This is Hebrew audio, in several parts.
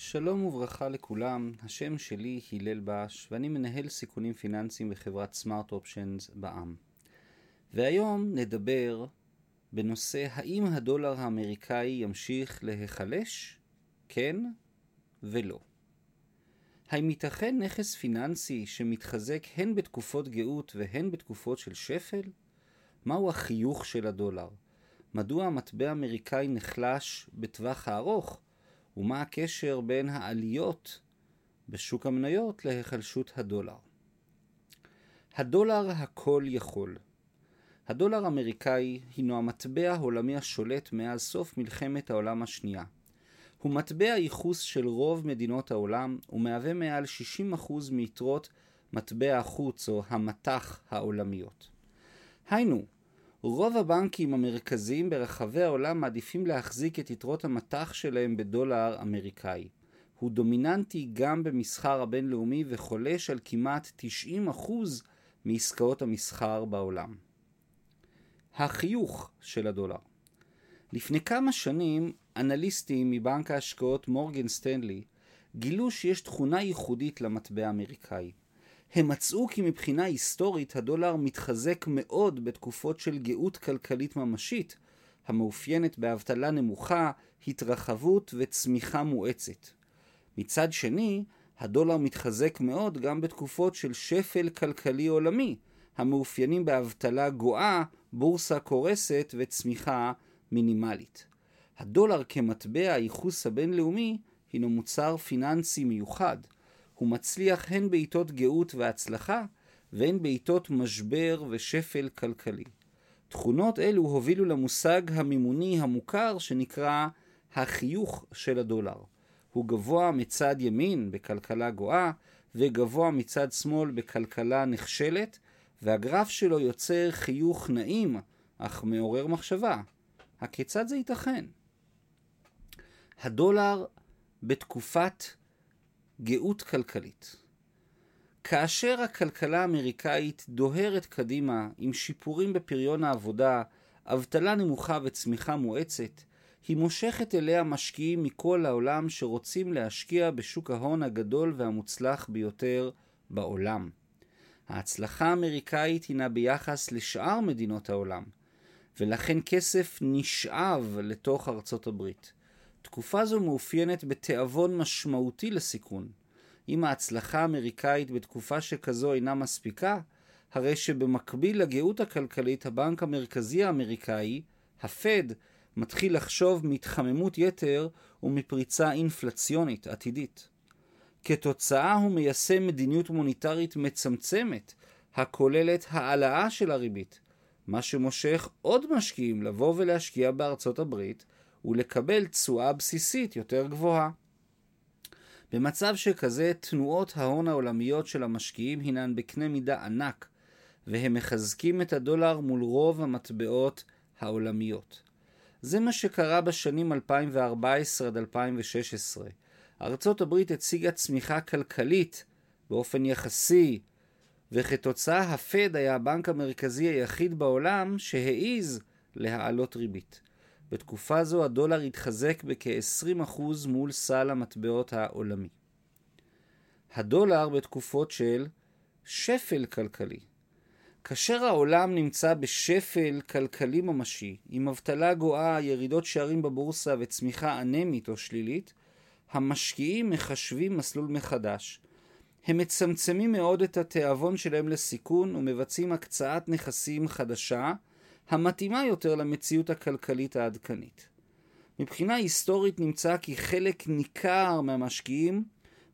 שלום וברכה לכולם, השם שלי הלל בש ואני מנהל סיכונים פיננסיים בחברת סמארט אופשנס בע"מ. והיום נדבר בנושא האם הדולר האמריקאי ימשיך להיחלש? כן ולא. האם ייתכן נכס פיננסי שמתחזק הן בתקופות גאות והן בתקופות של שפל? מהו החיוך של הדולר? מדוע המטבע האמריקאי נחלש בטווח הארוך? ומה הקשר בין העליות בשוק המניות להיחלשות הדולר. הדולר הכל יכול. הדולר האמריקאי הינו המטבע העולמי השולט מאז סוף מלחמת העולם השנייה. הוא מטבע ייחוס של רוב מדינות העולם ומהווה מעל 60% מיתרות מטבע החוץ או המטח העולמיות. היינו, רוב הבנקים המרכזיים ברחבי העולם מעדיפים להחזיק את יתרות המטח שלהם בדולר אמריקאי. הוא דומיננטי גם במסחר הבינלאומי וחולש על כמעט 90% מעסקאות המסחר בעולם. החיוך של הדולר לפני כמה שנים, אנליסטים מבנק ההשקעות מורגן סטנלי גילו שיש תכונה ייחודית למטבע האמריקאי. הם מצאו כי מבחינה היסטורית הדולר מתחזק מאוד בתקופות של גאות כלכלית ממשית, המאופיינת באבטלה נמוכה, התרחבות וצמיחה מואצת. מצד שני, הדולר מתחזק מאוד גם בתקופות של שפל כלכלי עולמי, המאופיינים באבטלה גואה, בורסה קורסת וצמיחה מינימלית. הדולר כמטבע הייחוס הבינלאומי הינו מוצר פיננסי מיוחד, הוא מצליח הן בעיתות גאות והצלחה, והן בעיתות משבר ושפל כלכלי. תכונות אלו הובילו למושג המימוני המוכר שנקרא החיוך של הדולר. הוא גבוה מצד ימין בכלכלה גואה, וגבוה מצד שמאל בכלכלה נכשלת, והגרף שלו יוצר חיוך נעים, אך מעורר מחשבה. הכיצד זה ייתכן? הדולר בתקופת גאות כלכלית. כאשר הכלכלה האמריקאית דוהרת קדימה עם שיפורים בפריון העבודה, אבטלה נמוכה וצמיחה מואצת, היא מושכת אליה משקיעים מכל העולם שרוצים להשקיע בשוק ההון הגדול והמוצלח ביותר בעולם. ההצלחה האמריקאית הינה ביחס לשאר מדינות העולם, ולכן כסף נשאב לתוך ארצות הברית. תקופה זו מאופיינת בתיאבון משמעותי לסיכון. אם ההצלחה האמריקאית בתקופה שכזו אינה מספיקה, הרי שבמקביל לגאות הכלכלית הבנק המרכזי האמריקאי, הפד, מתחיל לחשוב מהתחממות יתר ומפריצה אינפלציונית עתידית. כתוצאה הוא מיישם מדיניות מוניטרית מצמצמת, הכוללת העלאה של הריבית, מה שמושך עוד משקיעים לבוא ולהשקיע בארצות הברית, ולקבל תשואה בסיסית יותר גבוהה. במצב שכזה, תנועות ההון העולמיות של המשקיעים hינן בקנה מידה ענק, והם מחזקים את הדולר מול רוב המטבעות העולמיות. זה מה שקרה בשנים 2014 עד 2016. ארצות הברית הציגה צמיחה כלכלית באופן יחסי, וכתוצאה הפד היה הבנק המרכזי היחיד בעולם שהעיז להעלות ריבית. בתקופה זו הדולר התחזק בכ-20% מול סל המטבעות העולמי. הדולר בתקופות של שפל כלכלי. כאשר העולם נמצא בשפל כלכלי ממשי, עם אבטלה גואה, ירידות שערים בבורסה וצמיחה אנמית או שלילית, המשקיעים מחשבים מסלול מחדש. הם מצמצמים מאוד את התיאבון שלהם לסיכון ומבצעים הקצאת נכסים חדשה, המתאימה יותר למציאות הכלכלית העדכנית. מבחינה היסטורית נמצא כי חלק ניכר מהמשקיעים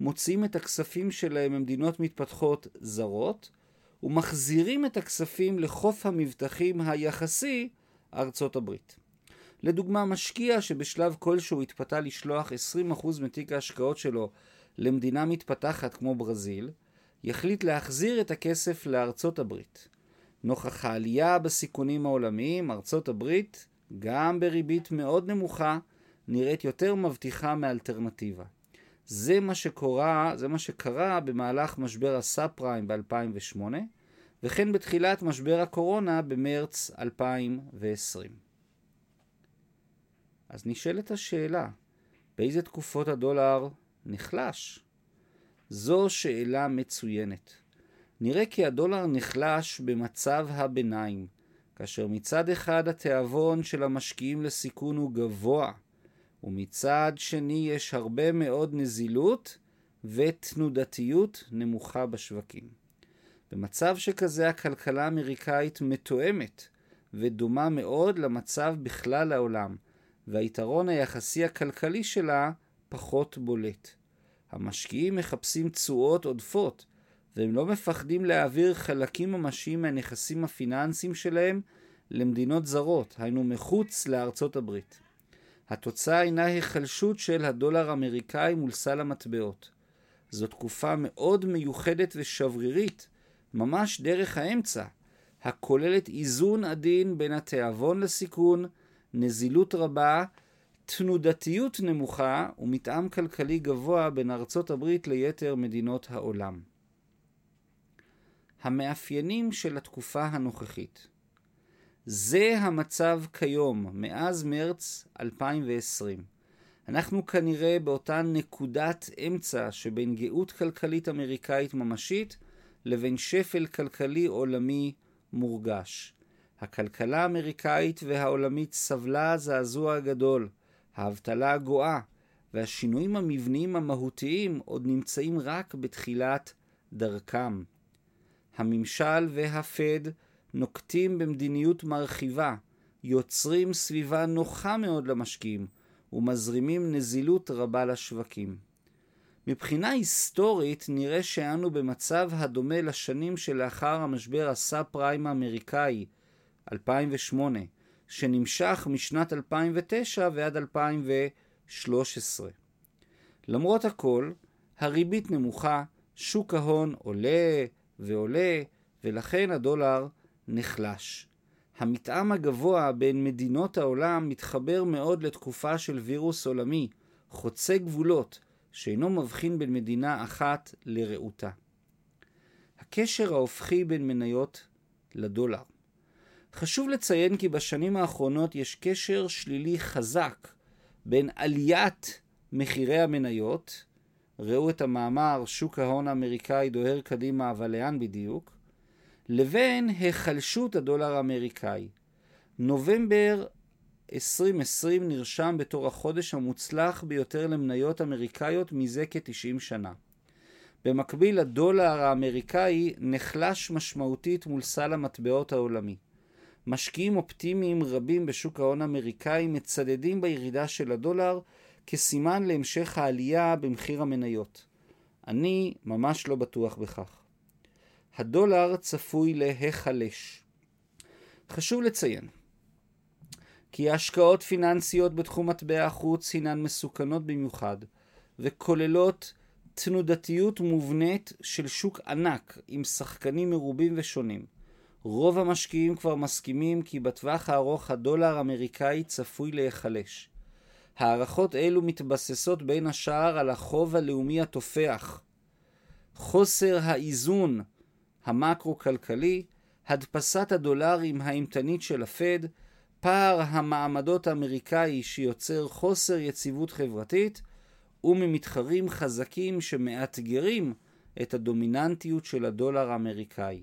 מוציאים את הכספים שלהם ממדינות מתפתחות זרות ומחזירים את הכספים לחוף המבטחים היחסי ארצות הברית. לדוגמה, משקיע שבשלב כלשהו התפתה לשלוח 20% מתיק ההשקעות שלו למדינה מתפתחת כמו ברזיל, יחליט להחזיר את הכסף לארצות הברית. נוכח העלייה בסיכונים העולמיים, ארצות הברית, גם בריבית מאוד נמוכה, נראית יותר מבטיחה מאלטרנטיבה. זה מה שקורה, זה מה שקרה במהלך משבר הסאב פריים ב-2008, וכן בתחילת משבר הקורונה במרץ 2020. אז נשאלת השאלה, באיזה תקופות הדולר נחלש? זו שאלה מצוינת. נראה כי הדולר נחלש במצב הביניים, כאשר מצד אחד התיאבון של המשקיעים לסיכון הוא גבוה, ומצד שני יש הרבה מאוד נזילות ותנודתיות נמוכה בשווקים. במצב שכזה הכלכלה האמריקאית מתואמת ודומה מאוד למצב בכלל העולם, והיתרון היחסי הכלכלי שלה פחות בולט. המשקיעים מחפשים תשואות עודפות, והם לא מפחדים להעביר חלקים ממשיים מהנכסים הפיננסיים שלהם למדינות זרות, היינו מחוץ לארצות הברית. התוצאה אינה היחלשות של הדולר האמריקאי מול סל המטבעות. זו תקופה מאוד מיוחדת ושברירית, ממש דרך האמצע, הכוללת איזון עדין בין התיאבון לסיכון, נזילות רבה, תנודתיות נמוכה ומתאם כלכלי גבוה בין ארצות הברית ליתר מדינות העולם. המאפיינים של התקופה הנוכחית זה המצב כיום, מאז מרץ 2020. אנחנו כנראה באותה נקודת אמצע שבין גאות כלכלית אמריקאית ממשית לבין שפל כלכלי עולמי מורגש. הכלכלה האמריקאית והעולמית סבלה זעזוע גדול, האבטלה הגואה, והשינויים המבניים המהותיים עוד נמצאים רק בתחילת דרכם. הממשל והפד נוקטים במדיניות מרחיבה, יוצרים סביבה נוחה מאוד למשקיעים ומזרימים נזילות רבה לשווקים. מבחינה היסטורית נראה שאנו במצב הדומה לשנים שלאחר המשבר הסאב פריים האמריקאי 2008, שנמשך משנת 2009 ועד 2013. למרות הכל, הריבית נמוכה, שוק ההון עולה ועולה, ולכן הדולר נחלש. המתאם הגבוה בין מדינות העולם מתחבר מאוד לתקופה של וירוס עולמי, חוצה גבולות, שאינו מבחין בין מדינה אחת לרעותה. הקשר ההופכי בין מניות לדולר. חשוב לציין כי בשנים האחרונות יש קשר שלילי חזק בין עליית מחירי המניות, ראו את המאמר שוק ההון האמריקאי דוהר קדימה אבל לאן בדיוק, לבין היחלשות הדולר האמריקאי. נובמבר 2020 נרשם בתור החודש המוצלח ביותר למניות אמריקאיות מזה כ-90 שנה. במקביל הדולר האמריקאי נחלש משמעותית מול סל המטבעות העולמי. משקיעים אופטימיים רבים בשוק ההון האמריקאי מצדדים בירידה של הדולר כסימן להמשך העלייה במחיר המניות. אני ממש לא בטוח בכך. הדולר צפוי להיחלש. חשוב לציין כי השקעות פיננסיות בתחום מטבע החוץ הינן מסוכנות במיוחד, וכוללות תנודתיות מובנית של שוק ענק עם שחקנים מרובים ושונים. רוב המשקיעים כבר מסכימים כי בטווח הארוך הדולר האמריקאי צפוי להיחלש. הערכות אלו מתבססות בין השאר על החוב הלאומי התופח, חוסר האיזון המקרו-כלכלי, הדפסת הדולרים האימתנית של הפד, פער המעמדות האמריקאי שיוצר חוסר יציבות חברתית, וממתחרים חזקים שמאתגרים את הדומיננטיות של הדולר האמריקאי.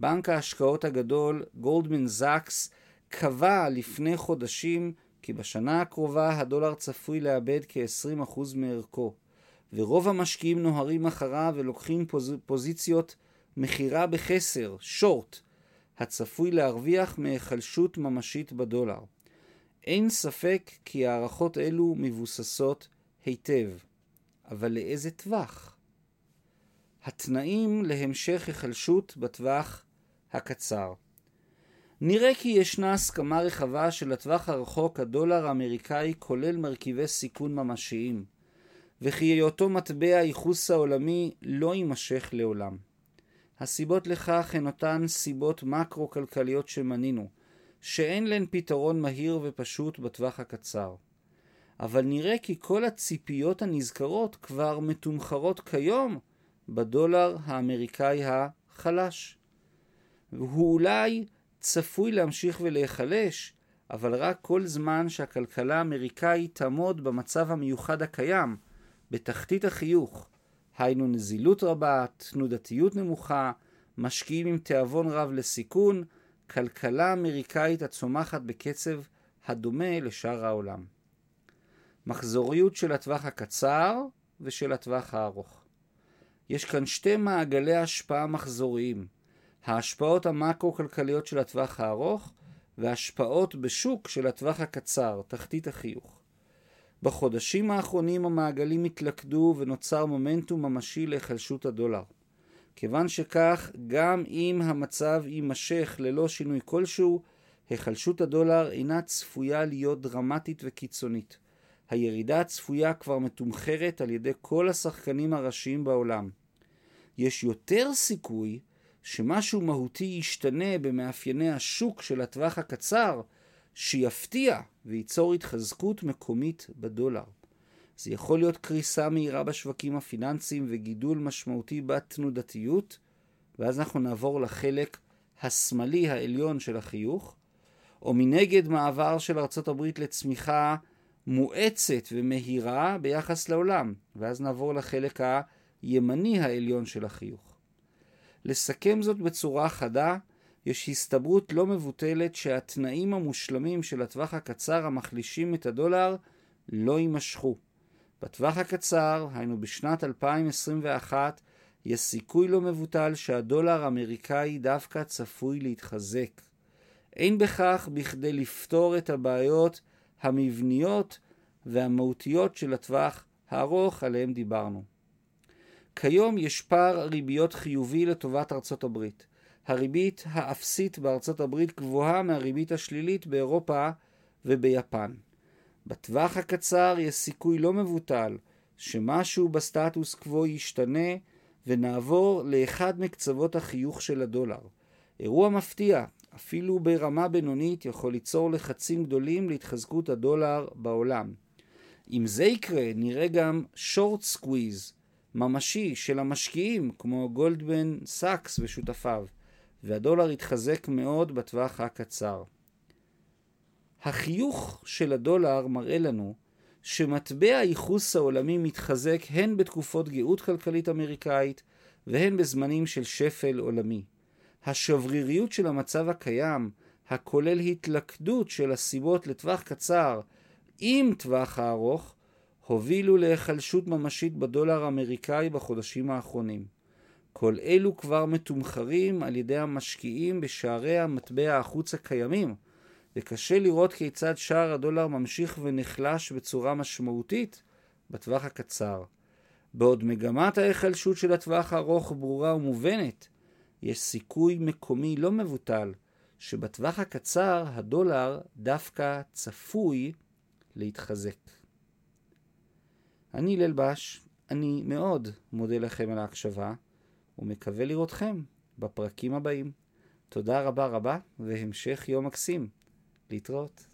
בנק ההשקעות הגדול, גולדמן זאקס, קבע לפני חודשים כי בשנה הקרובה הדולר צפוי לאבד כ-20% מערכו, ורוב המשקיעים נוהרים אחריו ולוקחים פוז... פוזיציות מכירה בחסר, שורט, הצפוי להרוויח מהיחלשות ממשית בדולר. אין ספק כי הערכות אלו מבוססות היטב, אבל לאיזה טווח? התנאים להמשך היחלשות בטווח הקצר. נראה כי ישנה הסכמה רחבה שלטווח הרחוק הדולר האמריקאי כולל מרכיבי סיכון ממשיים, וכי היותו מטבע הייחוס העולמי לא יימשך לעולם. הסיבות לכך הן אותן סיבות מקרו-כלכליות שמנינו, שאין להן פתרון מהיר ופשוט בטווח הקצר. אבל נראה כי כל הציפיות הנזכרות כבר מתומחרות כיום בדולר האמריקאי החלש. והוא אולי צפוי להמשיך ולהיחלש, אבל רק כל זמן שהכלכלה האמריקאית תעמוד במצב המיוחד הקיים, בתחתית החיוך, היינו נזילות רבה, תנודתיות נמוכה, משקיעים עם תיאבון רב לסיכון, כלכלה אמריקאית הצומחת בקצב הדומה לשאר העולם. מחזוריות של הטווח הקצר ושל הטווח הארוך. יש כאן שתי מעגלי השפעה מחזוריים, ההשפעות המקרו-כלכליות של הטווח הארוך והשפעות בשוק של הטווח הקצר, תחתית החיוך. בחודשים האחרונים המעגלים התלכדו ונוצר מומנטום ממשי להיחלשות הדולר. כיוון שכך, גם אם המצב יימשך ללא שינוי כלשהו, היחלשות הדולר אינה צפויה להיות דרמטית וקיצונית. הירידה הצפויה כבר מתומחרת על ידי כל השחקנים הראשיים בעולם. יש יותר סיכוי שמשהו מהותי ישתנה במאפייני השוק של הטווח הקצר, שיפתיע וייצור התחזקות מקומית בדולר. זה יכול להיות קריסה מהירה בשווקים הפיננסיים וגידול משמעותי בתנודתיות, ואז אנחנו נעבור לחלק השמאלי העליון של החיוך, או מנגד מעבר של ארצות הברית לצמיחה מואצת ומהירה ביחס לעולם, ואז נעבור לחלק הימני העליון של החיוך. לסכם זאת בצורה חדה, יש הסתברות לא מבוטלת שהתנאים המושלמים של הטווח הקצר המחלישים את הדולר לא יימשכו. בטווח הקצר, היינו בשנת 2021, יש סיכוי לא מבוטל שהדולר האמריקאי דווקא צפוי להתחזק. אין בכך בכדי לפתור את הבעיות המבניות והמהותיות של הטווח הארוך עליהם דיברנו. כיום יש פער ריביות חיובי לטובת ארצות הברית. הריבית האפסית בארצות הברית גבוהה מהריבית השלילית באירופה וביפן. בטווח הקצר יש סיכוי לא מבוטל שמשהו בסטטוס קוו ישתנה ונעבור לאחד מקצוות החיוך של הדולר. אירוע מפתיע, אפילו ברמה בינונית, יכול ליצור לחצים גדולים להתחזקות הדולר בעולם. אם זה יקרה, נראה גם short squeeze ממשי של המשקיעים כמו גולדמן סאקס ושותפיו, והדולר יתחזק מאוד בטווח הקצר. החיוך של הדולר מראה לנו שמטבע הייחוס העולמי מתחזק הן בתקופות גאות כלכלית אמריקאית והן בזמנים של שפל עולמי. השבריריות של המצב הקיים, הכולל התלכדות של הסיבות לטווח קצר עם טווח הארוך, הובילו להיחלשות ממשית בדולר האמריקאי בחודשים האחרונים. כל אלו כבר מתומחרים על ידי המשקיעים בשערי המטבע החוץ הקיימים, וקשה לראות כיצד שער הדולר ממשיך ונחלש בצורה משמעותית בטווח הקצר. בעוד מגמת ההיחלשות של הטווח הארוך ברורה ומובנת, יש סיכוי מקומי לא מבוטל שבטווח הקצר הדולר דווקא צפוי להתחזק. אני ליל בש, אני מאוד מודה לכם על ההקשבה, ומקווה לראותכם בפרקים הבאים. תודה רבה רבה, והמשך יום מקסים. להתראות.